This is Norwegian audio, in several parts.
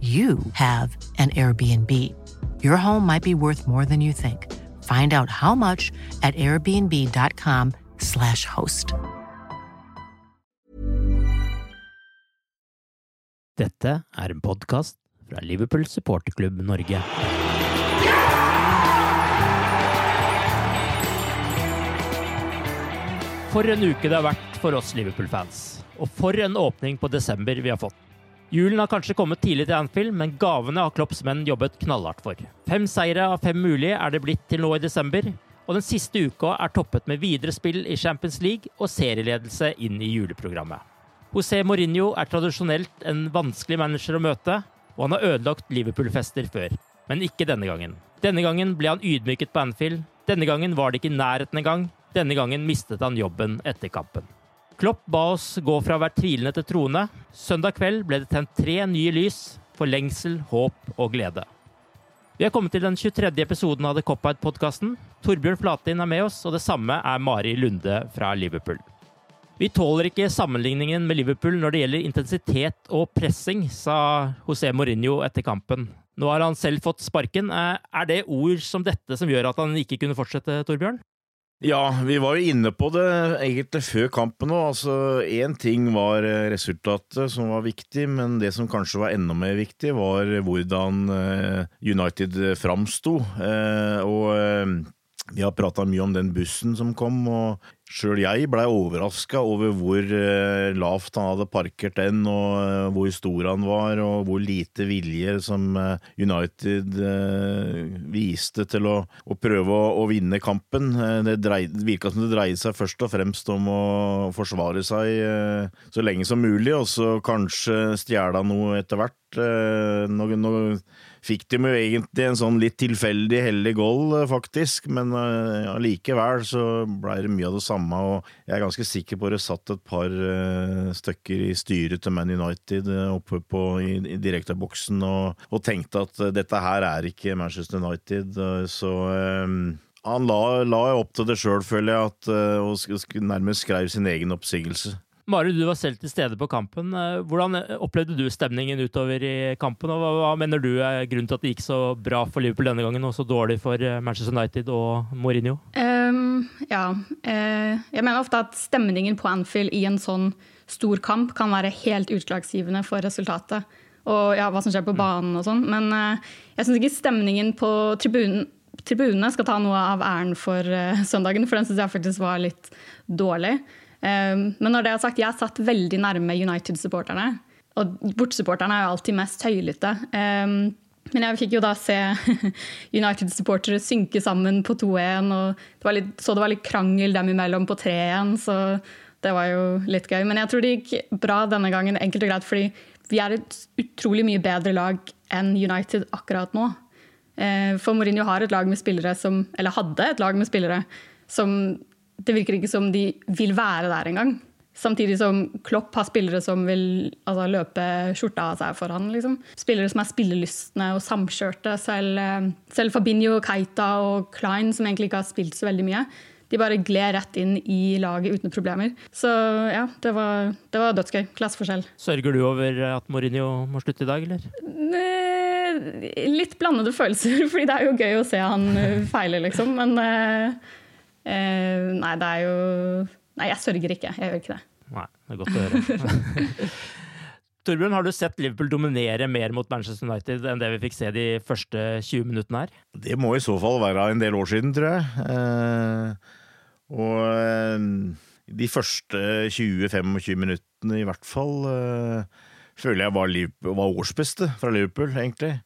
you have an Airbnb. Your home might be worth more than you think. Find out how much at airbnb.com/slash host. Dette er en podkast fra Liverpool supporterklubb Norge. For en uke det har vært for oss Liverpool-fans. Og for en åpning på desember vi har fått. Julen har kanskje kommet tidlig til Anfield, men gavene har Klopps menn jobbet knallhardt for. Fem seire av fem mulige er det blitt til nå i desember, og den siste uka er toppet med videre spill i Champions League og serieledelse inn i juleprogrammet. José Mourinho er tradisjonelt en vanskelig manager å møte, og han har ødelagt Liverpool-fester før. Men ikke denne gangen. Denne gangen ble han ydmyket på Anfield. Denne gangen var det ikke i nærheten engang. Denne gangen mistet han jobben etter kampen. Klopp ba oss gå fra å være tvilende til troende. Søndag kveld ble det tent tre nye lys for lengsel, håp og glede. Vi har kommet til den 23. episoden av The Cop-Out-podkasten. Torbjørn Flatin er med oss, og det samme er Mari Lunde fra Liverpool. Vi tåler ikke sammenligningen med Liverpool når det gjelder intensitet og pressing, sa José Mourinho etter kampen. Nå har han selv fått sparken. Eh, Er det ord som dette som gjør at han ikke kunne fortsette, Torbjørn? Ja, vi var jo inne på det egentlig før kampen òg. Altså, én ting var eh, resultatet som var viktig, men det som kanskje var enda mer viktig, var hvordan eh, United framsto. Eh, Og vi har prata mye om den bussen som kom, og sjøl jeg blei overraska over hvor eh, lavt han hadde parkert den, og eh, hvor stor han var, og hvor lite vilje som eh, United viste til å, å prøve å, å vinne kampen. Det, drei- det virka som det dreide seg først og fremst om å forsvare seg så lenge som mulig, og så kanskje stjele noe etter hvert. Nå, nå fikk de jo egentlig en sånn litt tilfeldig heldig goal, eh, faktisk, men allikevel ja, så blei det mye av det samme, og jeg er ganske sikker på det satt et par uh, stykker i styret til Man United eh, oppe på, i, i direkteboksen og, og tenkte at eh, dette her er ikke Manchester United, eh, så eh, han la, la opp til det sjøl, føler jeg, at, eh, og nærmest skrev sin egen oppsigelse. Mari, du var selv til stede på kampen. Eh, Hvordan opplevde du stemningen utover i kampen, og hva, hva mener du er grunnen til at det gikk så bra for Liverpool denne gangen, og så dårlig for eh, Manchester United og Mourinho? Um, ja. eh, jeg mener ofte at stemningen på Anfield i en sånn stor kamp kan være helt utslagsgivende for resultatet. Og ja, hva som skjer på banen og sånn. Men eh, jeg syns ikke stemningen på tribunen, tribunene skal ta noe av æren for uh, søndagen, for den syns jeg faktisk var litt dårlig. Ehm, men når det er sagt, jeg satt veldig nærme United-supporterne. Og bortsupporterne er jo alltid mest høylytte. Ehm, men jeg fikk jo da se United-supportere synke sammen på 2-1, og det litt, så det var litt krangel dem imellom på 3-1, så det var jo litt gøy. Men jeg tror det gikk bra denne gangen, enkelt og greit, fordi vi er et utrolig mye bedre lag enn United akkurat nå. Eh, For Mourinho har et lag med spillere som Eller hadde et lag med spillere som det virker ikke som de vil være der engang. Samtidig som Klopp har spillere som vil altså, løpe skjorta av seg for han. Liksom. Spillere som er spillelystne og samkjørte. Selv, eh, selv Fabinho, Keita og Klein, som egentlig ikke har spilt så veldig mye, de bare gled rett inn i laget uten problemer. Så ja, det var, det var dødsgøy. Klasseforskjell. Sørger du over at Mourinho må slutte i dag, eller? Ne, litt blandede følelser, fordi det er jo gøy å se han feile, liksom. Men eh, nei, det er jo Nei, jeg sørger ikke. Jeg gjør ikke det. Nei, det er godt å høre. Torbjørn, har du sett Liverpool dominere mer mot Manchester United enn det vi fikk se de første 20 minuttene her? Det må i så fall være en del år siden, tror jeg. Eh, og eh, de første 20-25 minuttene i hvert fall eh, føler jeg var, Liverpool, var årsbeste fra Liverpool, egentlig.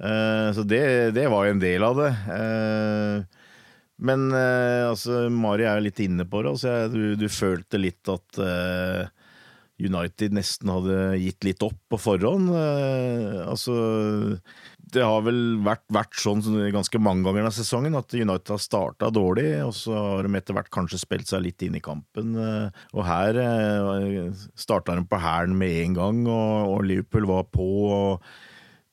Eh, så det, det, var jo en del av det. Eh, men eh, altså, Mari er jo litt inne på det. Altså, du, du, følte litt at eh, United nesten hadde gitt litt opp på forhånd. Eh, altså Det har vel vært, vært, sånn ganske mange ganger denne sesongen at United har starta dårlig, og så har de etter hvert kanskje spilt seg litt inn i kampen. Eh, og her eh, starta de på hælen med en gang, og, og Liverpool var på. og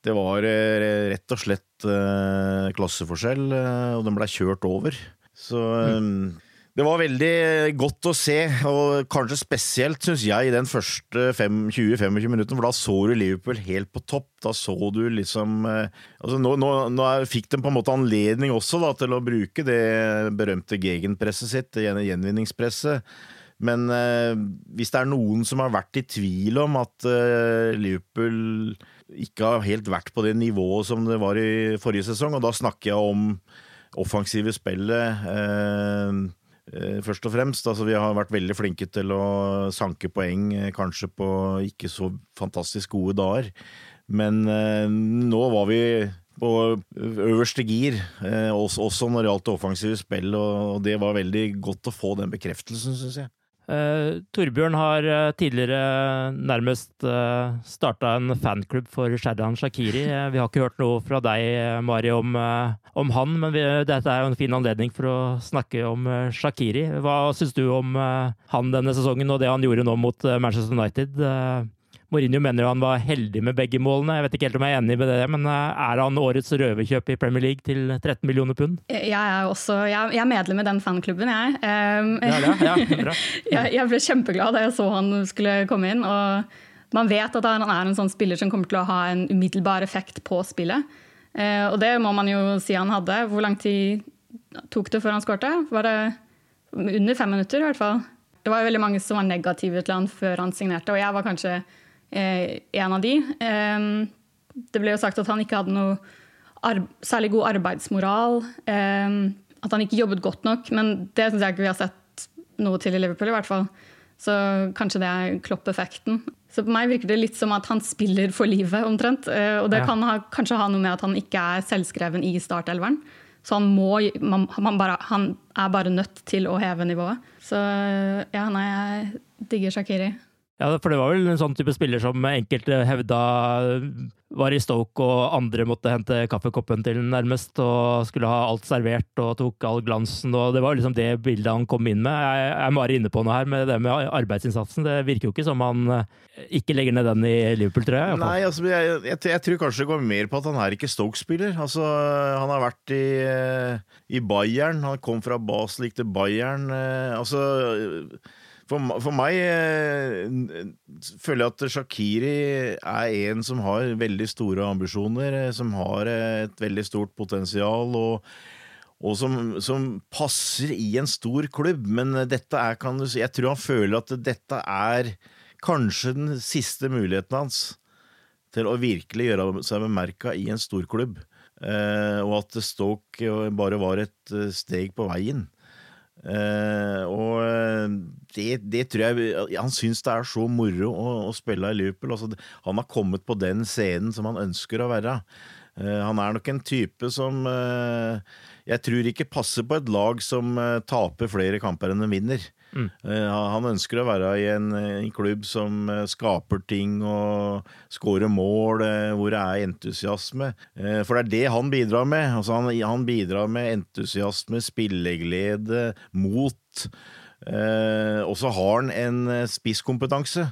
det var eh, rett og slett eh, klasseforskjell, eh, og den blei kjørt over. Så mm. det var veldig godt å se, og kanskje spesielt, syns jeg, i den første 20-25 minuttene, for da så du Liverpool helt på topp. Da så du liksom altså Nå, nå, nå fikk de på en måte anledning også da, til å bruke det berømte gegenpresset sitt, det gjenvinningspresset. Men eh, hvis det er noen som har vært i tvil om at eh, Liverpool ikke har helt vært på det nivået som det var i forrige sesong, og da snakker jeg om offensive spillet eh, eh først og fremst. Altså, vi har vært veldig flinke til å sanke poeng, eh, kanskje på ikke så fantastisk gode dager. Men eh, nå var vi på øverste gir, også, også når det gjaldt det offensive spillet, og det var veldig godt å få den bekreftelsen, syns jeg. Uh, Torbjørn har uh, tidligere nærmest uh, starta en fanklubb for Sherdan Shakiri. Uh, vi har ikke hørt noe fra deg, Mari, om, om han, men vi, dette er jo en fin anledning for å snakke om Shakiri. Hva syns du om han denne sesongen og det han gjorde nå mot Manchester United? Mourinho mener jo han var heldig med begge målene. Jeg vet ikke helt om jeg er enig med det, men eh, er han årets røverkjøp i Premier League til 13 millioner pund? Jeg er også jeg, er medlem i den fanklubben, jeg. Um, ja, ja, ja, bra. jeg, jeg, ble kjempeglad da jeg så han skulle komme inn. og Man vet at han er en sånn spiller som kommer til å ha en umiddelbar effekt på spillet. Uh, og det må man jo si han hadde. Hvor lang tid tok det før han skårte? Var det under fem minutter, i hvert fall? Det var jo veldig mange som var negative til han før han signerte, og jeg var kanskje en av de. Det ble jo sagt at han ikke hadde noe særlig god arbeidsmoral. At han ikke jobbet godt nok, men det syns jeg ikke vi har sett noe til i Liverpool. i hvert fall. Så kanskje det er Klopp-effekten. Så på meg virker det litt som at han spiller for livet, omtrent. Eh, og det ja. kan ha, kanskje ha noe med at han ikke er selvskreven i startelveren. Så han, må, man, man bare, han er bare nødt til å heve nivået. Så ja, nei, jeg digger Shakiri. Ja, for det var vel en sånn type spiller som enkelte hevda var i Stoke, og andre måtte hente kaffekoppen til nærmest, og skulle ha alt servert og tok all glansen. og Det var liksom det bildet han kom inn med. Jeg er bare inne på noe her med det med arbeidsinnsatsen. Det virker jo ikke som han eh, ikke legger ned den i Liverpool, tror jeg. Nei, altså, jeg, jeg, jeg, tror kanskje det går mer på at han er ikke Stoke-spiller. Altså, han har vært i, eh, i Bayern, han kom fra Basel, gikk til Bayern. Eh, altså for, for, meg eh, føler jeg at Shakiri er en som har veldig store ambisjoner, eh, som har et veldig stort potensial, og, og som, som, passer i en stor klubb. Men dette er, kan du si, jeg tror han føler at dette er kanskje den siste muligheten hans til å virkelig gjøre seg bemerka i en storklubb. Eh, og at Stoke bare var et eh, steg på veien. Uh, og eh, det, det, tror jeg Han syns det er så moro å, å spille i Liverpool. Altså, han har kommet på den scenen som han ønsker å være. Uh, han er nok en type som jeg tror ikke passer på et lag som taper flere kamper enn de vinner. Mm. Uh, han ønsker å være i en, en klubb som uh, skaper ting og skårer mål, hvor det er entusiasme. for det er det han bidrar med. Altså, han, han, bidrar med entusiasme, spilleglede, mot. Eh, og så har han en eh, spisskompetanse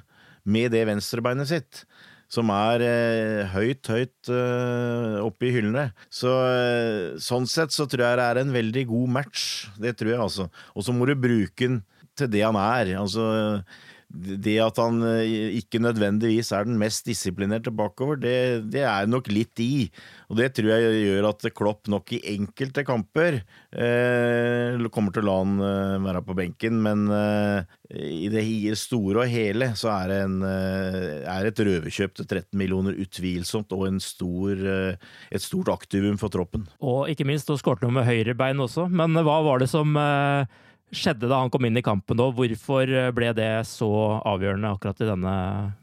med det venstrebeinet sitt. Som er eh, høyt, høyt eh, oppe i hyllene. Så, eh, sånn sett så tror jeg det er en veldig god match. Det tror jeg, altså. Og så må du bruke den til det han er. Altså det at han eh, ikke nødvendigvis er den mest disiplinerte bakover, det, det er nok litt i. Og det tror jeg gjør at Klopp nok i enkelte kamper eh, kommer til å la han eh, være på benken, men eh, i det store og hele så er det en, eh, er et røverkjøp til 13 millioner utvilsomt, og stor, eh, et stort aktivum for troppen. Og ikke minst, da skåret han med høyrebein også, men hva var det som skjedde da han kom inn i kampen da? Hvorfor ble det så avgjørende akkurat i denne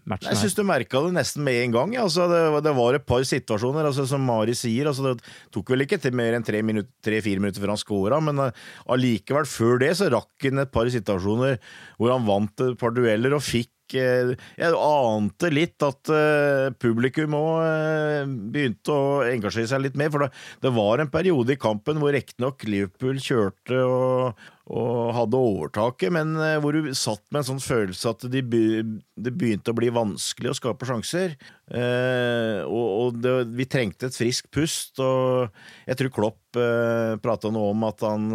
matchen? Jeg syns du merka det nesten med en gang. Altså, det, det, var et par situasjoner, altså, som Mari sier. Altså, det tok vel ikke til mer enn tre-fire minutter, minutter før han scora, men uh, allikevel, før det så rakk han et par situasjoner hvor han vant et par dueller og fikk jeg ante litt at uh, publikum òg uh, begynte å engasjere seg litt mer. For det, var en periode i kampen hvor riktignok Liverpool kjørte og, og hadde overtaket, men uh, hvor du satt med en sånn følelse at de det begynte å bli vanskelig å skape sjanser. og, og det, vi trengte et friskt pust, og jeg tror Klopp uh, prata noe om at han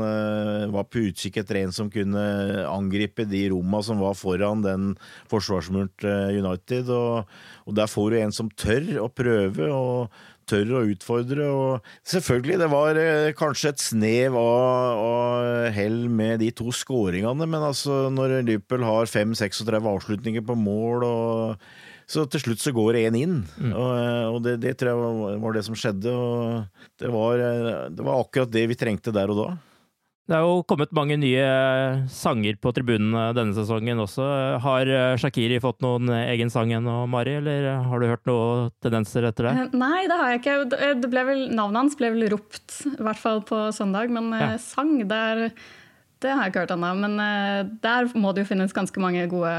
var på utkikk etter en som kunne angripe de romma som var foran den forsvarsmurt United, og, og der får du en som tør å prøve. og tør å utfordre. Og selvfølgelig, det var eh, kanskje et snev av, av hell med de to skåringene, men altså, når Liverpool har 5-36 avslutninger på mål og så til slutt så går det én inn, mm. og, eh, og det, det, tror jeg var det som skjedde. og det var, eh, det var akkurat det vi trengte der og da. Det er jo kommet mange nye sanger på tribunen denne sesongen også. Har Shakiri fått noen egen sang ennå, Mari, eller har du hørt noen tendenser etter det? Eh, nei, det har jeg ikke. Det ble vel, navnet hans ble vel ropt, i hvert fall på søndag. Men eh, ja. sang, der, det har jeg ikke hørt ennå. Men eh, der må det jo finnes ganske mange gode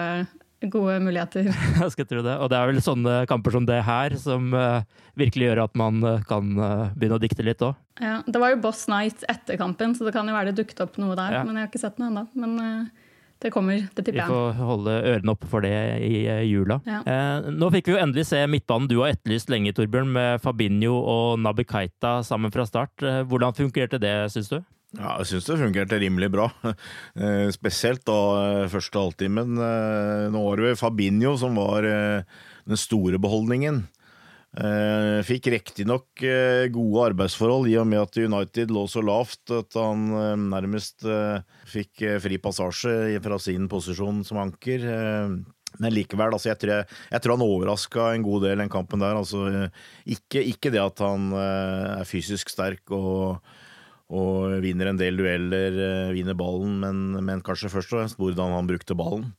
gode muligheter. Jeg skal tro det. Og det er vel sånne kamper som det her som uh, virkelig gjør at man uh, kan uh, begynne å dikte litt òg. Ja, det var jo Boss Night etter kampen, så det kan jo være det dukket opp noe der. Ja. Men jeg har ikke sett noe ennå. Men det kommer, det tipper jeg. Vi får holde ørene oppe for det i jula. Ja. nå fikk vi jo endelig se midtbanen du har etterlyst lenge, Torbjørn, med Fabinho og Nabi Keita sammen fra start. hvordan fungerte det, syns du? Ja, jeg syns det fungerte rimelig bra. Eh, spesielt da eh, første halvtimen. Eh, nå var det Fabinho som var den store beholdningen. Fikk riktignok gode arbeidsforhold i og med at United lå så lavt at han nærmest fikk fri passasje fra sin posisjon som anker. Men likevel, altså jeg, tror jeg, jeg, tror han overraska en god del den kampen der. Altså, ikke, ikke det at han er fysisk sterk og og vinner en del dueller, eh, vinner ballen, men, men kanskje først og fremst hvordan han brukte ballen.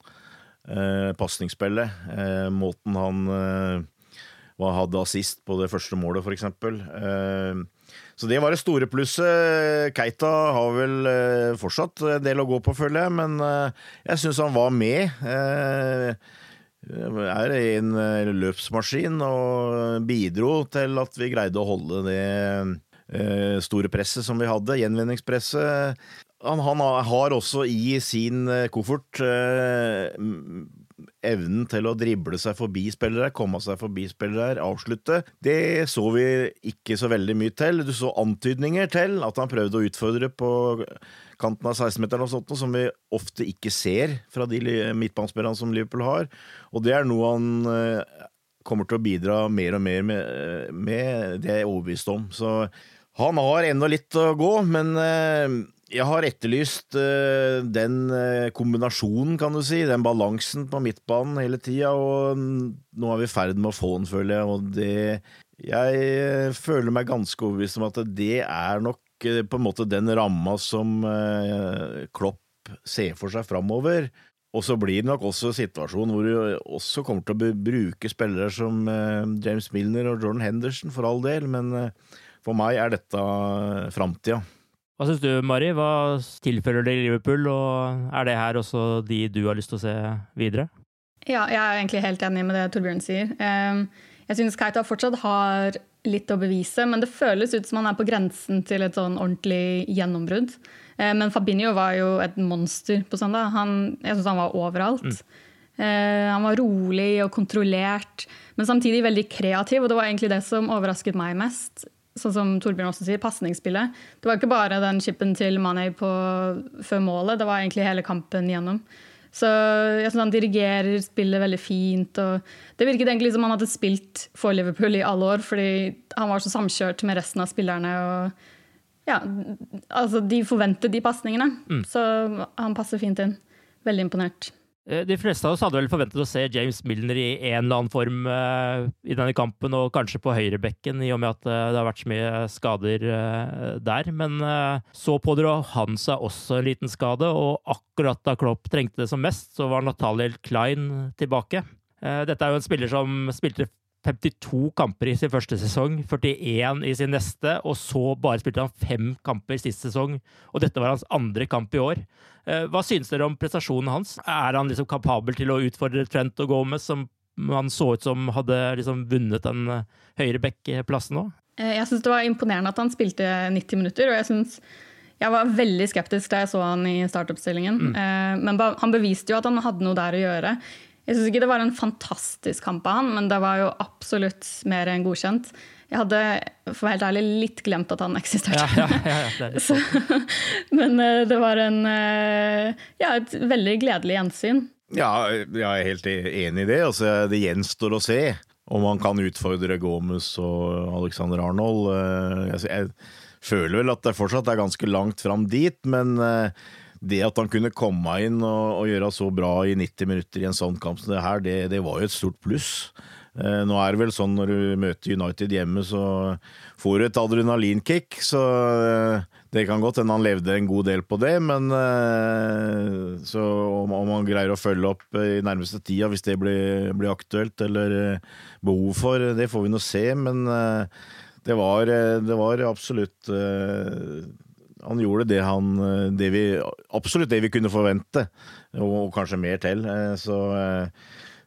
Eh, Pasningsspillet, eh, måten han eh, hadde assist på det første målet, f.eks. Eh, så det var det store plusset. Keita har vel eh, fortsatt en del å gå på, føler jeg, men eh, jeg syns han var med. er en løpsmaskin og bidro til at vi greide å holde det store presset som vi hadde, gjenvinningspresset. Han, han, har også i sin eh, koffert eh, evnen til å drible seg forbi spillere, komme seg forbi spillere, avslutte. Det så vi ikke så veldig mye til. Du så antydninger til at han prøvde å utfordre på kanten av 16-meteren og sånt, som vi ofte ikke ser fra de midtbanespillerne som Liverpool har. Og det er noe han kommer til å bidra mer og mer med, med det er jeg overbevist om. Så han har ennå litt å gå, men eh, jeg har etterlyst eh, den eh, kombinasjonen, kan du si, den balansen på midtbanen hele tida, og nå er vi i ferd med å få den, føler jeg, og det Jeg føler meg ganske overbevist om at det er nok på en måte den ramma som Klopp ser for seg framover. Og så blir det nok også situasjonen hvor du også kommer til å bruke spillere som James Milner og Jordan Henderson, for all del, men for meg er dette framtida. Hva syns du, Mari? Hva tilfører det Liverpool, og er det her også de du har lyst til å se videre? Ja, jeg er egentlig helt enig med det Torbjørn sier. Ehm, jeg syns Keita fortsatt har litt å bevise, men det føles ut som han er på grensen til et sånn ordentlig gjennombrudd. Eh, men Fabinho var jo et monster på søndag. Han, jeg syns han var overalt. Mm. han var rolig og kontrollert, men samtidig veldig kreativ. Og det var egentlig det som overrasket meg mest. Sånn som Torbjørn også sier, pasningsspillet. Det var ikke bare den chipen til Mané på, før målet, det var egentlig hele kampen gjennom. Så jeg synes Han dirigerer spillet veldig fint. og Det virket egentlig som han hadde spilt for Liverpool i alle år, fordi han var så samkjørt med resten av spillerne. og ja, altså De forventet de pasningene, Mm. så han passer fint inn. Veldig imponert. Eh, De fleste av oss hadde vel forventet å se James Milner i en eller annen form eh, i denne kampen, og kanskje på høyrebekken, i og med at eh, det har vært så mye skader der. Men så pådro han seg også en liten skade, og akkurat da Klopp trengte det som mest, så var Nathaliel Klein tilbake. Dette er jo en spiller som spilte 52 kamper i sin første sesong, 41 i sin neste, og så bare spilte han fem kamper sist sesong. Og dette var hans andre kamp i år. Eh, Hva synes dere om prestasjonen hans? Er han liksom kapabel til å utfordre Trent og Gomez, som han så ut som hadde liksom vunnet den eh, høyre back-plassen nå? Eh, Jeg syns det var imponerende at han spilte 90 minutter. og jeg syns jeg var veldig skeptisk da jeg så han i startoppstillingen. Mm. Men han beviste jo at han hadde noe der å gjøre. Jeg syns ikke det var en fantastisk kamp av han, men det var jo absolutt mer enn godkjent. Jeg hadde for å være helt ærlig litt glemt at han eksisterte. Ja, ja, ja, det Så, men eh, det var en, eh, ja, et veldig gledelig gjensyn. Ja, jeg er helt enig i det. Altså, det gjenstår å se om han kan utfordre Gomez og Alexander Arnold. Eh, Jeg, jeg føler vel at det fortsatt er ganske langt fram dit, men det at han kunne komme inn og, og gjøre så bra i 90 minutter i en sånn kamp som det her, det, det var jo et stort pluss. Eh, Nå er det vel sånn når du møter United hjemme, så får du et adrenalinkick. Så eh, det kan godt hende han levde en god del på det, men eh, så om, om han greier å følge opp i nærmeste tida, hvis det blir, blir aktuelt eller eh, behov for, det får vi nå se. Men det var, det var absolutt han gjorde det han det vi, Absolutt det vi kunne forvente, og, og kanskje mer til. eh, Så eh,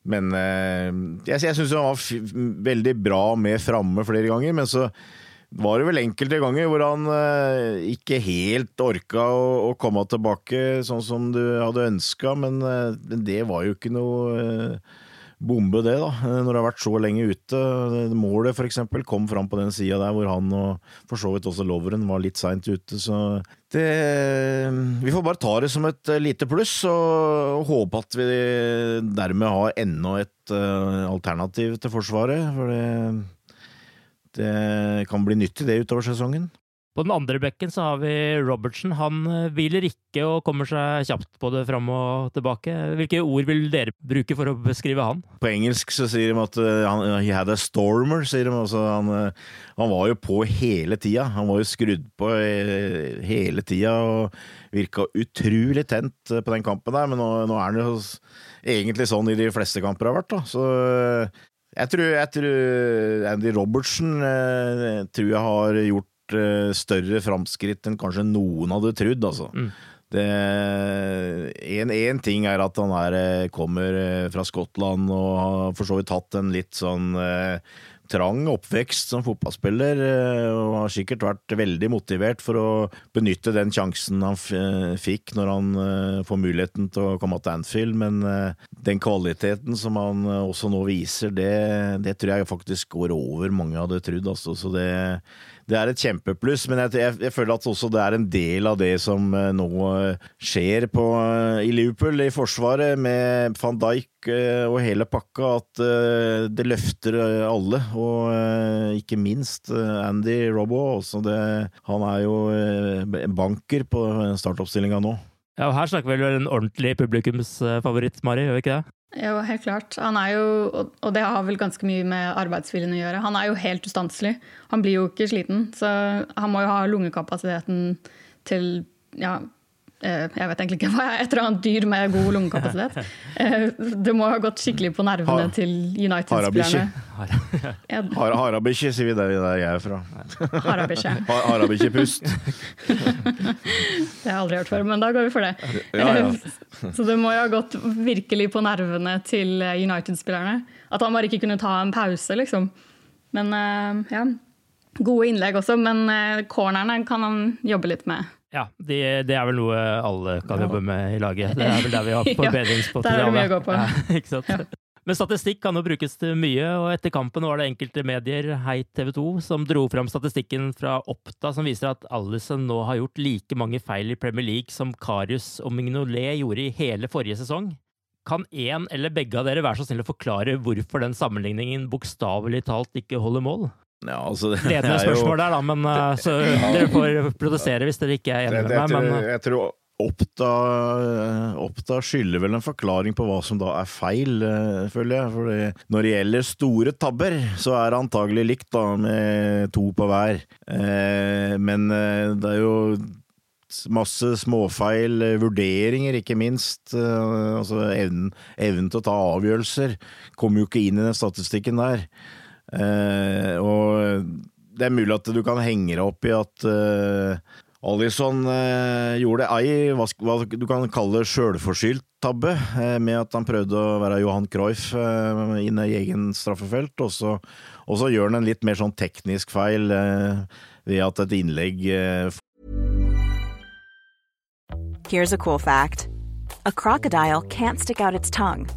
Men eh, jeg, jeg syns han var veldig bra med framme flere ganger, men så var det vel enkelte ganger hvor han eh, ikke helt orka å, å komme tilbake sånn som du hadde ønska, men eh, men det var jo ikke noe eh, bombe, det, da, når det har vært så lenge ute. Målet, for eksempel, kom fram på den sida der hvor han og for så vidt også Loveren var litt seint ute, så det Vi får bare ta det som et eh, lite pluss, og håpe at vi dermed har enda et eh, alternativ til Forsvaret, for det det kan bli nyttig det utover sesongen. På den andre bekken så har vi Robertsen. Han eh, hviler ikke og kommer seg kjapt både fram og tilbake. Hvilke ord vil dere bruke for å beskrive han? På engelsk så sier de at uh, han he had a stormer, sier de. Altså, han, uh, han var jo på hele tida. Han var jo skrudd på hele tida og virka utrolig tent på den kampen der, men nå, nå er han jo egentlig sånn i de fleste kamper har vært, da. Så jeg tror, jeg tror Andy Robertsen jeg tror jeg har gjort uh, større framskritt enn kanskje noen hadde trodd, altså. Mm. en, en ting er at han er, eh, kommer eh, fra Skottland og har for så vidt hatt en litt sånn eh, trang oppvekst som fotballspiller, eh, og har sikkert vært veldig motivert for å benytte den sjansen han eh, fikk når han eh, får muligheten til å komme til Anfield, men eh, den kvaliteten som han eh, også nå viser, det, det tror jeg faktisk går over mange hadde trodd, altså. Så det, det er et kjempepluss, men jeg, jeg, jeg føler at også det er en del av det som eh, nå eh, skjer på, eh, i Liverpool, i forsvaret, med van Dijk og hele pakka, at det løfter alle. Og ikke minst Andy Robbo. Han er jo banker på startoppstillinga nå. Ja, og Her snakker vi vel en ordentlig publikumsfavoritt, Mari, gjør vi ikke det? Jo, helt klart. Han er jo, og- det har vel ganske mye med arbeidsviljen å gjøre. Han er jo helt ustanselig. Han blir jo ikke sliten, så han må jo ha lungekapasiteten til ja, jeg vet egentlig ikke hva jeg er, et eller annet dyr med god lungekapasitet. Eh, Det må ha gått skikkelig på nervene Ha- til United-spillerne. Harabikkje. Har, sier vi der, der jeg er fra. Harabishi. Har, Harabishi-pust. Det har jeg aldri hørt før, men da går vi for det. Ja, ja. Så det må jo ha gått virkelig på nervene til United-spillerne. At han bare ikke kunne ta en pause, liksom. Men eh, ja, gode innlegg også. Men eh, cornerne kan han jobbe litt med. Ja, det, det er vel noe alle kan jobbe med i laget. Det er vel der vi har Ja, forbedringspotensial. på. Ja, ikke sant? Ja. Men statistikk kan jo brukes til mye, og etter kampen var det enkelte medier, hei TV 2, som dro fram statistikken fra Oppda som viser at Alison nå har gjort like mange feil i Premier League som Karius og Mignolet gjorde i hele forrige sesong. Kan én eller begge av dere være så snill å forklare hvorfor den sammenligningen bokstavelig talt ikke holder mål? Ja, altså, det Ledende er jo- spørsmål der, da, men så, ja, dere får protestere hvis dere ikke er enig med meg. Men, uh, jeg tror Oppda, Oppda skylder vel en forklaring på hva som da er feil, eh, føler jeg. Fordi når det gjelder store tabber, så er det antagelig likt, da, med to på hver. Eh, men eh, det er jo masse småfeil, eh, vurderinger ikke minst. eh, Altså evnen, evnen til å ta avgjørelser kommer jo ikke inn i den statistikken der. Eh, og det er mulig at du kan henge deg opp i at eh, Alison eh, gjorde ei hva, hva du kan kalle sjølforskyldt tabbe, eh, med at han prøvde å være Johan Cruyff eh, inne i egen straffefelt, og så, og så gjør han en litt mer sånn teknisk feil eh, ved at et innlegg eh, Here's a cool fact a crocodile can't stick out its tongue.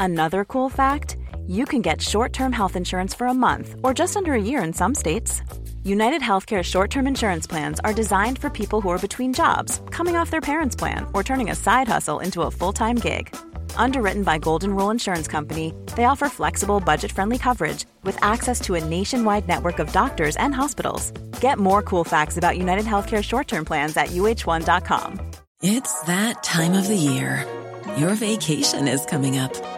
Another cool fact you can get short term health insurance for a month or just under a year in some states. United Healthcare short term insurance plans are designed for people who are between jobs, coming off their parents' plan, or turning a side hustle into a full time gig. Underwritten by Golden Rule Insurance Company, they offer flexible, budget friendly coverage with access to a nationwide network of doctors and hospitals. Get more cool facts about United Healthcare short term plans at uh1.com. It's that time of the year. Your vacation is coming up.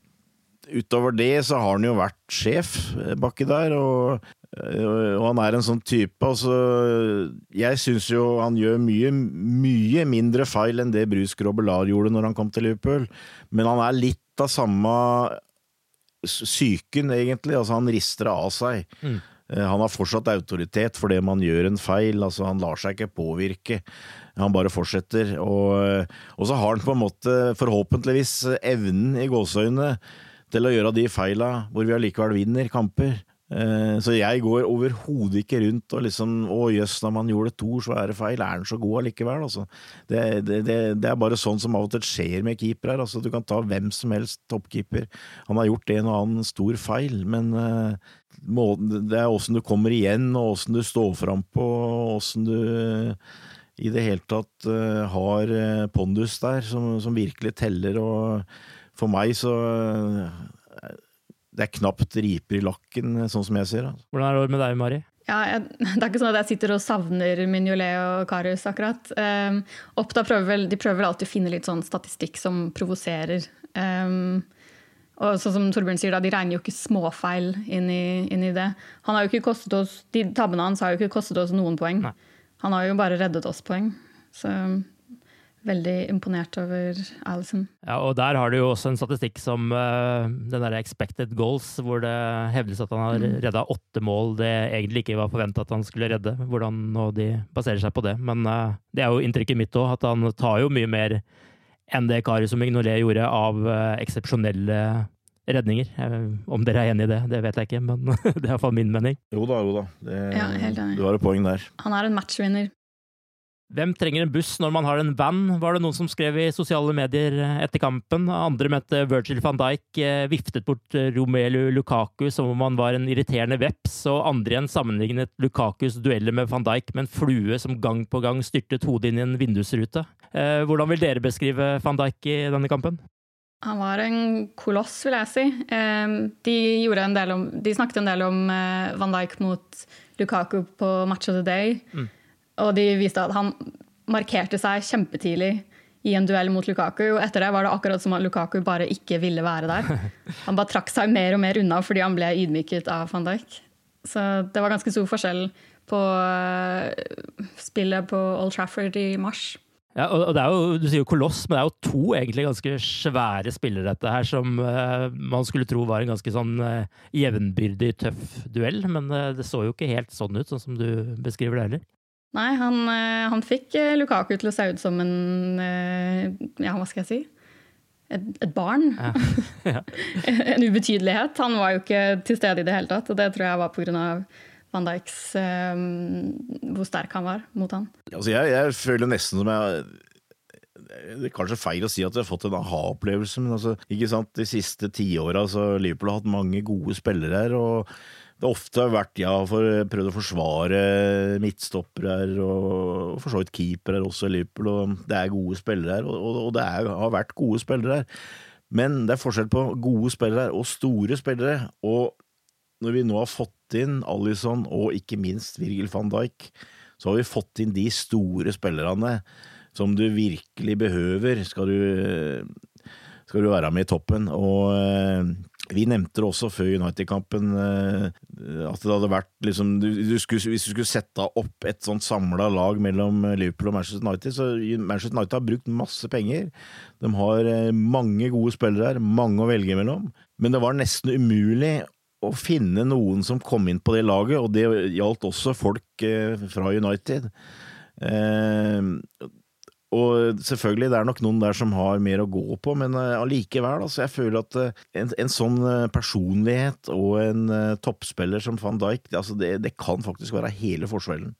utover det så har han jo vært sjef eh, baki der, og, eh, og han er en sånn type. Altså, jeg syns jo han gjør mye, mye mindre feil enn det Bruce Grobelar gjorde når han kom til Liverpool, men han er litt av samme psyken, egentlig. Altså, han rister det av seg. Mm. Eh, Han har fortsatt autoritet fordi man gjør en feil, altså han lar seg ikke påvirke. Han bare fortsetter. Og, og så har han på en måte forhåpentligvis evnen i gåseøynene til å gjøre de feila hvor vi allikevel vinner kamper. Eh, Så jeg går overhodet ikke rundt og liksom Å jøss, når man gjorde to svære feil, er han så god allikevel? Altså. Det, det, det, det er bare sånn som av og til skjer med keepere. Altså, du kan ta hvem som helst toppkeeper. Han har gjort en og annen stor feil, men uh, måten- det er åssen du kommer igjen, og åssen du står frampå, og åssen du i det hele tatt uh, har uh, pondus der som, som, virkelig teller, og for meg så uh, Det er knapt riper i lakken, sånn som jeg ser det. Hvordan er det med deg, Mari? Ja, jeg, det er ikke sånn at jeg sitter og savner Mignolet og Karius, akkurat. Um, Oppda prøver vel, de prøver alltid å finne litt sånn statistikk som provoserer. Um, og sånn som Torbjørn sier, da, De regner jo ikke småfeil inn i, inn i, det. Han har jo ikke kostet oss, De tabbene hans har jo ikke kostet oss noen poeng. Nei. Han har jo bare reddet oss poeng. Så veldig imponert over Alison. Ja, og der har du jo også en statistikk som uh, den der expected goals, hvor det hevdes at han har mm. redda åtte mål det egentlig ikke var forventa at han skulle redde. Hvordan nå de baserer seg på det. Men uh, det er jo inntrykket mitt òg, at han tar jo mye mer enn det Karius og Mignolet gjorde av uh, eksepsjonelle redninger. Om dere er enig i det, det vet jeg ikke, men det er iallfall min mening. Jo da, jo da. Det, ja, du har et poeng der. Han er en matchvinner. Hvem trenger en buss når man har en van, var det noen som skrev i sosiale medier etter kampen. Andre mente Virgil van Dijk eh, viftet bort Romelu Lukaku som om han var en irriterende veps, og andre igjen sammenlignet Lukakus dueller med van Dijk med en flue som gang på gang styrtet hodet inn i en vindusrute. Eh, hvordan vil dere beskrive van Dijk i denne kampen? Han var en koloss, vil jeg si. De, om, de snakket en del om eh, van Dijk mot Lukaku på Match of the Day. Mm. Og de viste at han markerte seg kjempetidlig i en duell mot Lukaku. Og etter det var det akkurat som at Lukaku bare ikke ville være der. Han bare trakk seg mer og mer unna fordi han ble ydmyket av van Dijk. Så det var ganske stor forskjell på eh, spillet på Old Trafford i mars. Ja, og det er jo, Du sier jo koloss, men det er jo to egentlig ganske svære spillere dette her, som uh, man skulle tro var en ganske sånn uh, jevnbyrdig, tøff duell. Men det så jo ikke helt sånn ut, sånn som du beskriver det heller. Nei, han, eh, han, fikk eh, Lukaku til å se ut som en eh, Ja, hva skal jeg si? Et, et barn. Ja. Ja. en ubetydelighet. Han var jo ikke til stede i det hele tatt, og det tror jeg var pga. Van Dijks um, hvor sterk han var mot han. Altså jeg, jeg føler nesten som jeg det er kanskje feil å si at vi har fått en aha-opplevelse, men altså, ikke sant? de siste tiåra har Liverpool hatt mange gode spillere her. og det ofte har vært ja, for, prøvd å forsvare midtstoppere her, og for så vidt keepere også i Liverpool, og det er gode spillere her, og, og det er, har vært gode spillere her. Men det er forskjell på gode spillere her og store spillere, og når vi nå har fått inn Alison og ikke minst Virgil van Dijk, så har vi fått inn de store spillerne som du virkelig behøver skal du, skal du være med i toppen. Og vi nevnte det også før United-kampen, eh, at det hadde vært liksom du, du skulle, Hvis du skulle sette opp et sånt samla lag mellom Liverpool og Manchester United, så Manchester United har brukt masse penger. De har eh, mange gode spillere her, mange å velge mellom. Men det var nesten umulig å finne noen som kom inn på det laget, og det gjaldt også folk eh, fra United. Og selvfølgelig, det er nok noen der som har mer å gå på, men eh, allikevel, altså, jeg føler at eh, en, en, sånn eh, personlighet og en toppspiller som van Dijk, altså, det, det, kan faktisk være hele forskjellen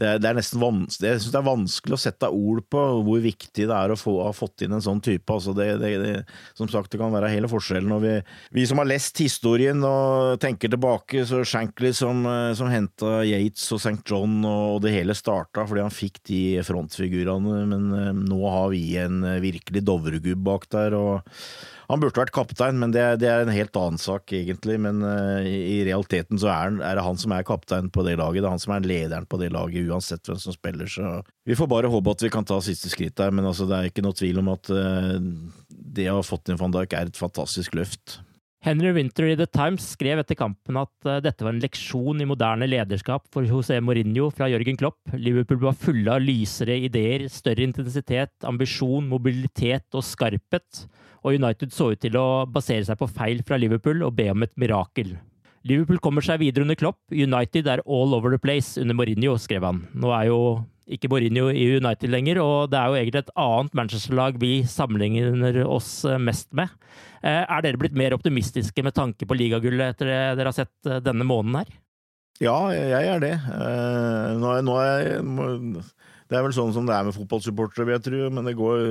det det er nesten vanskelig, jeg syns det er vanskelig å sette ord på hvor viktig det er å få, ha fått inn en sånn type. Altså det, det, som sagt, det kan være hele forskjellen. Og vi, vi, som har lest historien og tenker tilbake, så Shankly som, som henta Yates og St. John, og det hele starta fordi han fikk de frontfigurene, men eh, nå har vi en virkelig Dovregubb bak der. og han burde vært kaptein, men det, det, er en helt annen sak, egentlig. Men uh, i realiteten så er, er, det han som er kaptein på det laget. Det er han som er lederen på det laget, uansett hvem som spiller. Så vi får bare håpe at vi kan ta siste skritt der. Men altså, det er ikke noe tvil om at uh, det å ha fått inn van Dijk er et fantastisk løft. Henry Winter i The Times skrev etter kampen at uh, dette var en leksjon i moderne lederskap for José Mourinho fra Jørgen Klopp. Liverpool var fulle av lysere ideer, større intensitet, ambisjon, mobilitet og skarphet og United så ut til å basere seg på feil fra Liverpool og be om et mirakel. Liverpool kommer seg videre under Klopp, United er all over the place under Mourinho, skrev han. Nå er jo ikke Mourinho i United lenger, og det er jo egentlig et annet Manchester-lag vi sammenligner oss mest med. Eh, er dere blitt mer optimistiske med tanke på ligagullet etter det dere har sett eh, denne måneden her? Ja, jeg er det. Eh, nå er, nå er, det er vel sånn som det er med fotballsupportere, vil jeg tro, men det går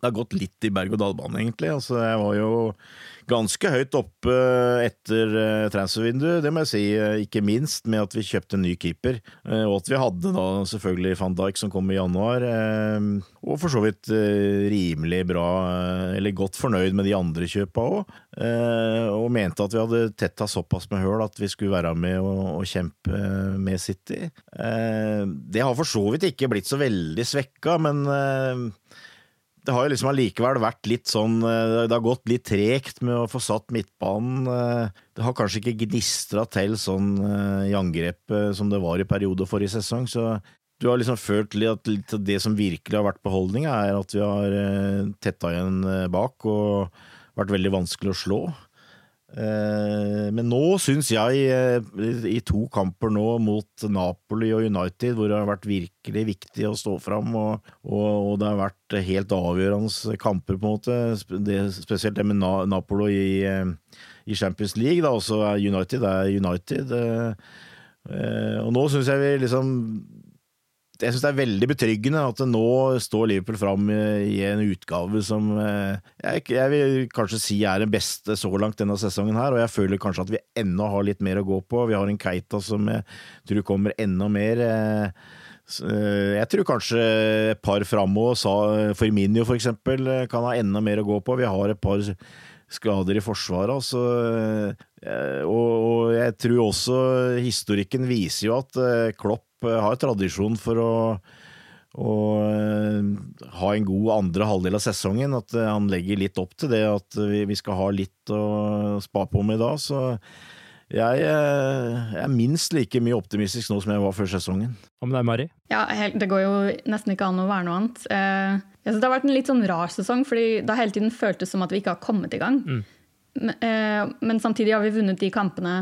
det har gått litt i berg-og-dal-bane, egentlig. Altså, jeg var jo ganske høyt oppe etter uh, transfervinduet, det må jeg si. Uh, ikke minst med at vi kjøpte en ny keeper, uh, og at vi hadde da selvfølgelig van Dijk som kom i januar. og for så vidt rimelig bra, eller godt fornøyd med de andre kjøpa òg. og mente at vi hadde tetta såpass med høl at vi skulle være med og kjempe med City. det har for så vidt ikke blitt så veldig svekka, men det har jo liksom allikevel vært litt sånn eh, Det har gått litt tregt med å få satt midtbanen. Eh, det har kanskje ikke gnistra til sånn eh, i angrepet som det var i perioder forrige sesong, så du har liksom følt at det som virkelig har vært beholdninga, er at vi har tetta igjen bak og vært veldig vanskelig å slå. Eh, men nå syns jeg, eh, i to kamper nå mot Napoli og United, hvor det har vært virkelig viktig å stå fram, og, og, og det har vært helt avgjørende kamper, på en måte, det, spesielt det med Napoli i, eh, i, Champions League, da, også United er United. Og nå syns jeg vi liksom jeg syns det er veldig betryggende at nå står Liverpool fram i en utgave som eh, jeg, vil kanskje si er den beste så langt denne sesongen her, og jeg føler kanskje at vi ennå har litt mer å gå på. Vi har en Keita som jeg tror kommer enda mer. Eh, eh, jeg tror kanskje et par framover, Firminio eksempel, kan ha enda mer å gå på. Vi har et par skader i Forsvaret. Altså, og, og, jeg tror også historikken viser jo at Klopp Eh, har tradisjon for å, eh, ha en god andre halvdel av sesongen. At eh, han legger litt opp til det, at vi skal ha litt å spa på med da. Så jeg, jeg er minst like mye optimistisk nå som jeg var før sesongen. Om det er Mari? Ja, Det går jo nesten ikke an å være noe annet. Jeg synes Det har vært en litt sånn rar sesong, fordi det har hele tiden føltes som at vi ikke har kommet i gang. Mm. Men, men samtidig har vi vunnet de kampene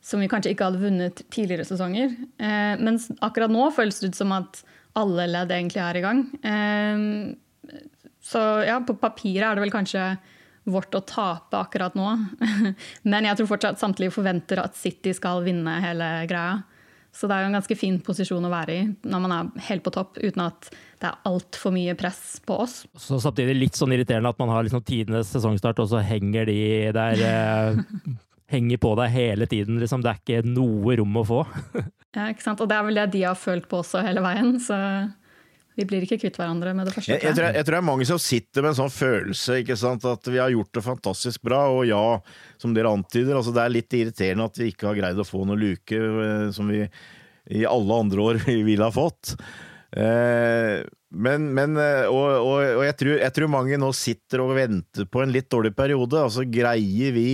som vi kanskje ikke hadde vunnet tidligere sesonger. Men mens akkurat nå føles det ut som at alle ledd egentlig er i gang. Eh, så ja, på papiret er det vel kanskje vårt å tape akkurat nå. Men jeg tror fortsatt samtlige forventer at City skal vinne hele greia. Så det er jo en ganske fin posisjon å være i når man er helt på topp, uten at det er altfor mye press på oss. Så Samtidig litt sånn irriterende at man har liksom tidenes sesongstart, og så henger de der eh, henger på deg hele tiden. Liksom. Det er ikke noe rom å få. ja, ikke sant? Og det er vel det de har følt på også hele veien. så... Vi blir ikke kvitt hverandre med det første. Jeg, jeg, tror, jeg, tror, det er mange som sitter med en sånn følelse ikke sant? at vi har gjort det fantastisk bra. Og ja, som dere antyder, altså det er litt irriterende at vi ikke har greid å få noen luke eh, som vi i alle andre år ville ha fått. Eh, men, men eh, og, og, og jeg, tror, jeg, tror, mange nå sitter og venter på en litt dårlig periode. Altså Greier vi,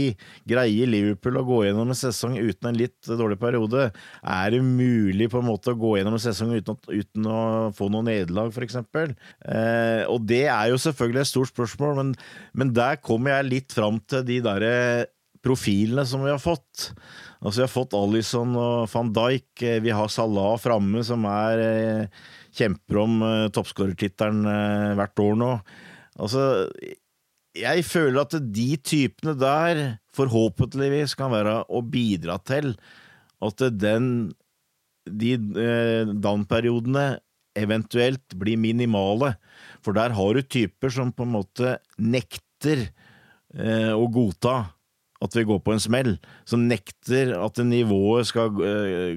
greier Liverpool å gå gjennom en sesong uten en litt dårlig periode? Er det mulig på en måte å gå gjennom en sesong uten, uten å få noe nederlag, f.eks.? Eh, og det er jo selvfølgelig et stort spørsmål, men, men der kommer jeg litt fram til de derre profilene som vi har fått. Altså Vi har fått Alison og van Dijk, vi har Salah framme, som er eh, kjemper om uh, toppskårertittelen uh, hvert år nå. Altså, jeg føler at de typene der forhåpentligvis kan være å bidra til at den de uh, down-periodene eventuelt blir minimale. For der har du typer som på en måte nekter uh, å godta at vi går på en smell. Som nekter at nivået skal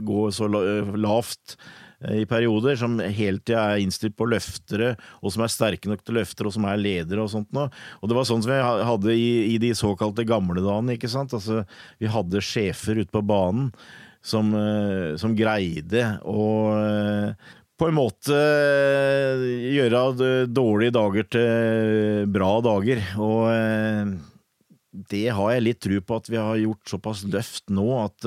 gå så lavt i perioder, som hele tida er innstilt på løftere, og som er sterke nok til løftere, og som er ledere og sånt noe. Og det var sånn som vi hadde i, i de såkalte gamle dagene, ikke sant. Altså, vi hadde sjefer ute på banen som, eh, som greide å eh, på en måte gjøre dårlige dager til bra dager. Og det har jeg litt tro på at vi har gjort såpass løft nå at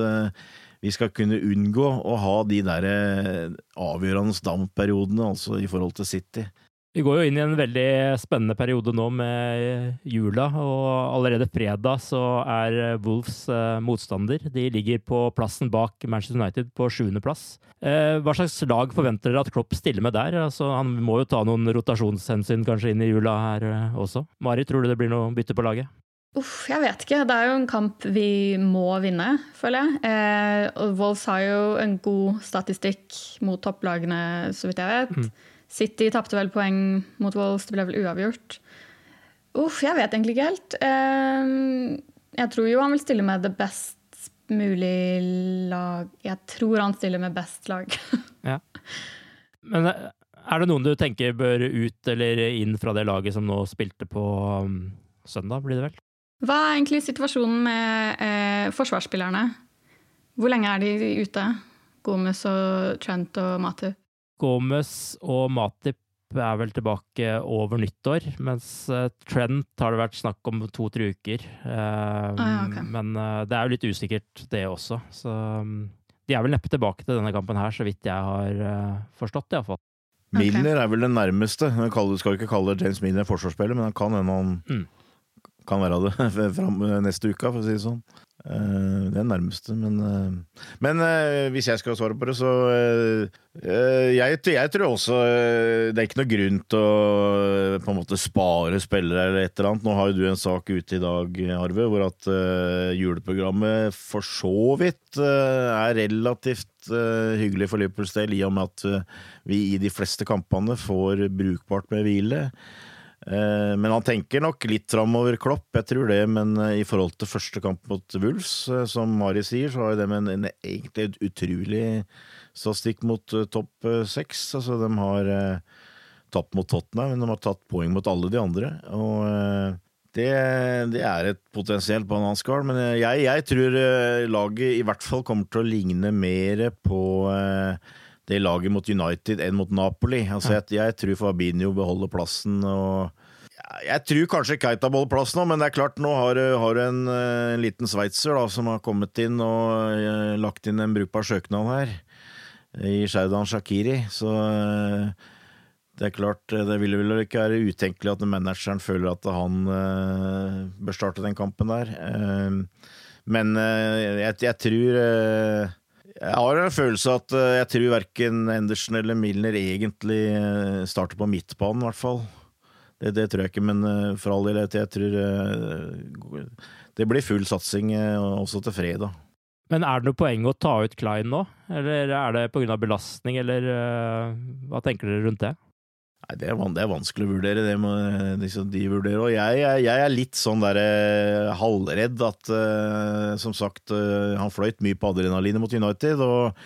vi skal kunne unngå å ha de der eh, avgjørende dampperiodene, altså i forhold til City. Vi går jo inn i en veldig spennende periode nå med jula, og allerede fredag så er Wolves eh, motstander. De ligger på plassen bak Manchester United på sjuendeplass. Eh, hva slags lag forventer dere at Klopp stiller med der? Altså, han må jo ta noen rotasjonshensyn kanskje inn i jula her også. Mari, tror du det blir noe bytte på laget? Uff, jeg vet ikke. Det er jo en kamp vi må vinne, føler jeg. Eh, og Wolves har jo en god statistikk mot topplagene, så vidt jeg vet. Mm. City tapte vel poeng mot Wolves, det ble vel uavgjort. Uff, jeg vet egentlig ikke helt. Eh, jeg tror jo han vil stille med det best mulig lag Jeg tror han stiller med best lag. ja. Men eh, er det noen du tenker bør ut eller inn fra det laget som nå spilte på um, søndag, blir det vel? Hva er egentlig situasjonen med eh, forsvarsspillerne? Hvor lenge er de ute? Gomez og Trent og Matip? Gomez og Matip er vel tilbake over nyttår, mens uh, Trent har det vært snakk om to-tre uker. Eh, ah, ja, okay. Men eh, det er jo litt usikkert, det også. Så um, de er vel neppe tilbake til denne kampen her, så vidt jeg har forstått, iallfall. Milner er vel den nærmeste. Du skal ikke kalle James Milner forsvarsspiller, men han kan hende han mm. Kan være det fram neste uke, for å si det sånn. Uh, det er nærmeste, men uh, Men uh, hvis jeg skal svare på det, så jeg, jeg, tror også det er ikke noe grunn til å på en måte spare spillere eller et eller annet. Nå har jo du en sak ute i dag, Arve, hvor at juleprogrammet for så vidt er relativt hyggelig for Liverpools del, i og med at vi i de fleste kampene får brukbart med hvile. Eh, men han tenker nok litt framover, Klopp, jeg tror det. Men eh, i forhold til første kamp mot Wolves, eh, som Mari sier, så har de en, en, egentlig utrolig statistikk mot topp seks. Altså, de har tapt mot Tottenham, men de har tatt poeng mot alle de andre. Og det, det er et potensielt bananskall, men jeg, jeg, tror laget i hvert fall kommer til å ligne mer på det laget mot United enn mot Napoli. Altså, jeg, jeg tror Fabinho beholder plassen. og jeg tror kanskje Keita beholder plass nå, men det er klart, nå har, du en, eh, en, liten sveitser da, som har kommet inn og uh, lagt inn en brukbar søknad her, i Shaudan Shakiri. Så uh, det er klart, det ville vel ikke være utenkelig at manageren føler at han uh, bør starte den kampen der. men jeg, jeg, tror jeg har en følelse at eh, jeg tror verken Endersen eller Milner egentlig eh, starter på midtbanen, i hvert fall. Det, det, tror jeg ikke, men eh, for all del, jeg tror det blir full satsing også til fredag. Men er det noe poeng å ta ut Klein nå, eller er det pga. belastning, eller hva tenker dere rundt det? Nei, det er, det er, vanskelig å vurdere, det må liksom de vurdere. Og jeg, jeg, jeg er litt sånn der halvredd at som sagt, han fløyt mye på adrenalinet mot United. Og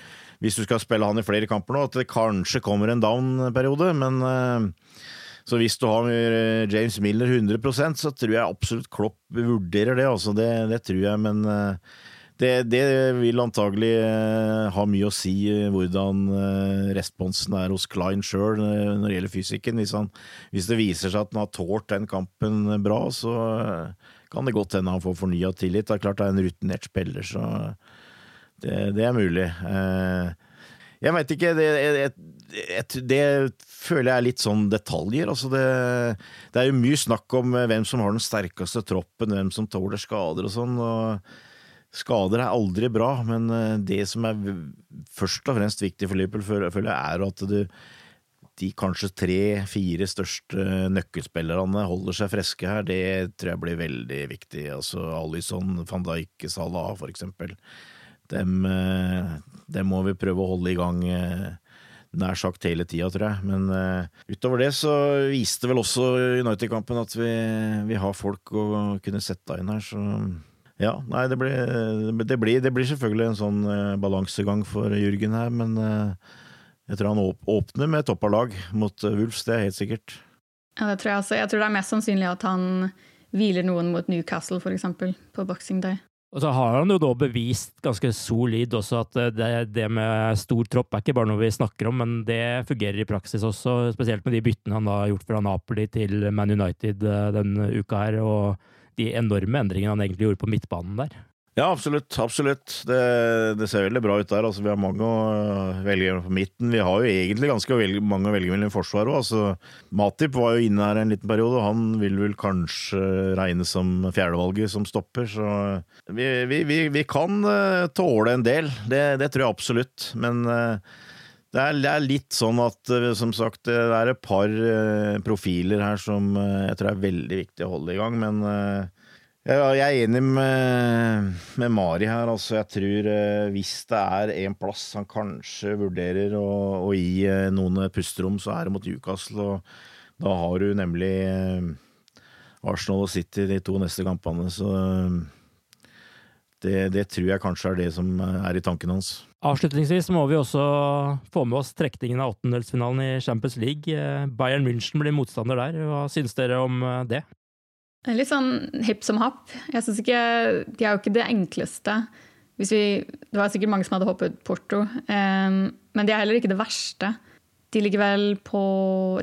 hvis du skal spille han i flere kamper nå, at det kanskje kommer en down-periode. Men så hvis du har James Miller 100% så tror jeg absolutt Klopp vurderer det. Altså det, det tror jeg, men det, det, vil antagelig uh, ha mye å si hvordan responsen er hos Klein sjøl når det gjelder fysikken. Hvis, han, hvis, det viser seg at han har tålt den kampen bra, så kan det godt hende han får fornya tillit. Det er klart det er en rutinert spiller, så det, det er mulig. Jeg veit ikke, det, det, det, føler jeg er litt sånn detaljer. Altså det, det er jo mye snakk om hvem som har den sterkeste troppen, hvem som tåler skader og sånn. og Skader er aldri bra, men eh, det som er først og fremst viktig for Liverpool, føler jeg, er at du, de kanskje tre-fire største nøkkelspillerne holder seg friske her. Det tror jeg blir veldig viktig. Altså Alison, van Dijk, Salah for eksempel. Dem, eh, dem må vi prøve å holde i gang eh, nær sagt hele tida, tror jeg. Men uh, utover det så viste vel også United-kampen at vi, vi, har folk å kunne sette inn her, så ja, nei, det blir, det blir, det blir selvfølgelig en sånn uh, balansegang for Jürgen her, men uh, jeg tror han åpner med toppa lag mot Wolves, det er helt sikkert. Ja, det tror jeg også. Jeg tror det er mest sannsynlig at han hviler noen mot Newcastle, eksempel, på Boxing Day. Og så har han jo da bevist ganske solid også at det, det, med stor tropp er ikke bare noe vi snakker om, men det fungerer i praksis også, spesielt med de byttene han har gjort fra Napoli til Man United denne uka her. og de enorme endringene han egentlig gjorde på midtbanen der. Ja, absolutt. absolutt. Det, det, ser veldig bra ut der. Altså, vi har mange å velge på midten. Vi har jo egentlig ganske mange å velge mellom i forsvaret òg. Altså, Matip var jo inne her en liten periode, og han vil vel kanskje regnes som fjerdevalget som stopper. Så vi, vi, vi, vi kan uh, tåle en del. Det, det, tror jeg absolutt. Men uh, det er, det er, litt sånn at eh, som sagt, det er et par profiler her som jeg tror er veldig viktig å holde i gang. Men jeg er enig med, med Mari her. Altså, jeg tror eh, hvis det er en plass han kanskje vurderer å, å gi eh, noen pusterom, så er det mot Newcastle. Og da har du nemlig eh, Arsenal og City de to neste kampene. Så det, det tror jeg kanskje er det som er i tanken hans. Avslutningsvis må vi også få med oss trekningen av åttendelsfinalen i Champions League. Bayern München blir motstander der. Hva syns dere om det? Litt sånn hipp som happ. Jeg synes ikke, De er jo ikke det enkleste. Vi, det var sikkert mange som hadde hoppet Porto, um, men de er heller ikke det verste. De ligger vel på,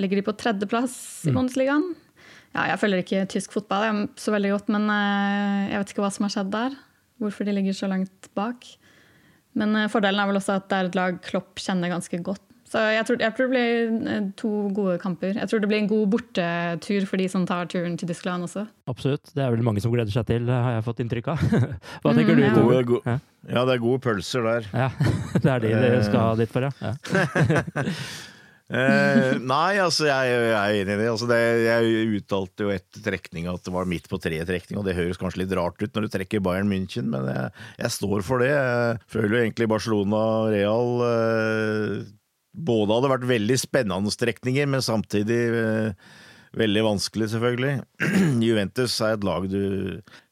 ligger de på tredjeplass i mm. Bundesligaen. Ja, jeg følger ikke tysk fotball så veldig godt, men uh, jeg vet ikke hva som har skjedd der. Hvorfor de ligger så langt bak. Men uh, fordelen er vel også at det er et lag Klopp kjenner ganske godt. Så jeg tror, jeg tror, det blir eh, to gode kamper. Jeg tror det blir en god bortetur for de som tar turen til Tyskland også. Absolutt. Det er vel mange som gleder seg til, har jeg fått inntrykk av. Hva tenker mm, du? Ja. Gode, gode. ja. det er gode pølser der. Ja, Det er de dere skal ha dit for, ja. eh, nei, altså jeg, jeg, er enig i det. Altså, det. Jeg uttalte jo etter trekninga at det var midt på treet-trekning, og det høres kanskje litt rart ut når du trekker Bayern München, men jeg, jeg står for det. Jeg føler jo egentlig Barcelona Real eh, både hadde vært veldig spennende strekninger, men samtidig eh, veldig vanskelig, selvfølgelig. Juventus er et lag du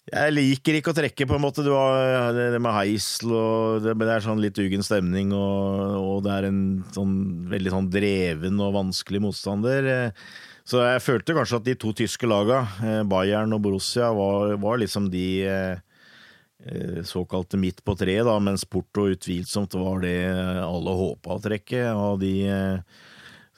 Jeg liker ikke å trekke, på en måte. Du har det med Heisel, og det, det er sånn litt ugen stemning, og, og, det er en sånn veldig sånn dreven og vanskelig motstander. Så jeg følte kanskje at de to tyske laga, eh, Bayern og Borussia, var, var liksom de eh, Eh, såkalte midt på treet, da, mens Porto utvilsomt var det alle håpa å trekke av de eh,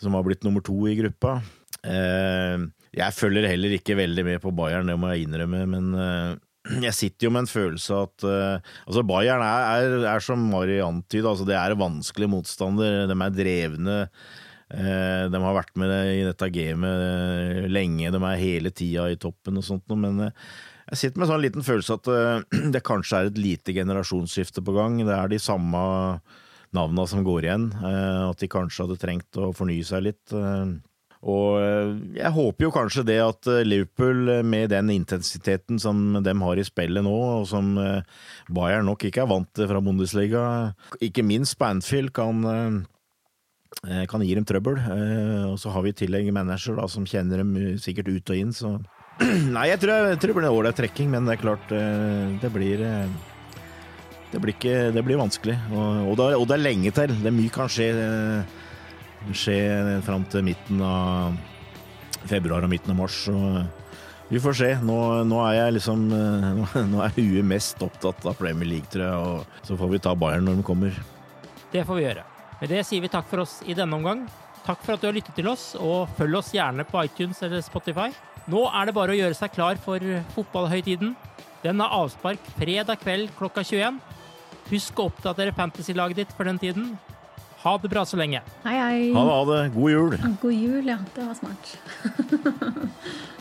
som har blitt nummer to i gruppa. Eh, jeg følger heller ikke veldig med på Bayern, det må jeg innrømme, men jeg sitter jo med en følelse at altså Bayern er, er, er som Mari antyda, altså det er vanskelig motstander. De er drevne. De har vært med i dette gamet lenge, de er hele tida i toppen og sånt, men jeg sitter med en sånn liten følelse at uh, det kanskje er et lite generasjonsskifte på gang. Det er de samme navna som går igjen. Uh, at de kanskje hadde trengt å fornye seg litt. Uh, og jeg håper jo kanskje det at Liverpool, med den intensiteten som de har i spillet nå, og som Bayern nok ikke er vant til fra Bundesliga, ikke minst på Anfield, kan, kan gi dem trøbbel. Og så har vi i tillegg manager da, som kjenner dem sikkert ut og inn, så Nei, jeg tror, jeg tror det blir ålreit trekking, men det er klart eh, Det blir eh, Det blir, ikke, det blir vanskelig. Og, og, det, og, det, er lenge til. Det er mye kan skje, eh, skje fram til midten av februar og midten av mars. Vi får se. Nå, nå er jeg liksom Nå er huet mest opptatt av Premier League, tror jeg. Og så får vi ta Bayern når de kommer. Det får vi gjøre. Med det sier vi takk for oss i denne omgang. Takk for at du har lyttet til oss, og følg oss gjerne på iTunes eller Spotify. Nå er det bare å gjøre seg klar for fotballhøytiden. Den har avspark fredag kveld klokka 21. Husk å oppdatere fantasy-laget ditt for den tiden. Ha det bra så lenge. Hei, hei. Ha det, ha det. God jul. God jul, ja. Det var smart.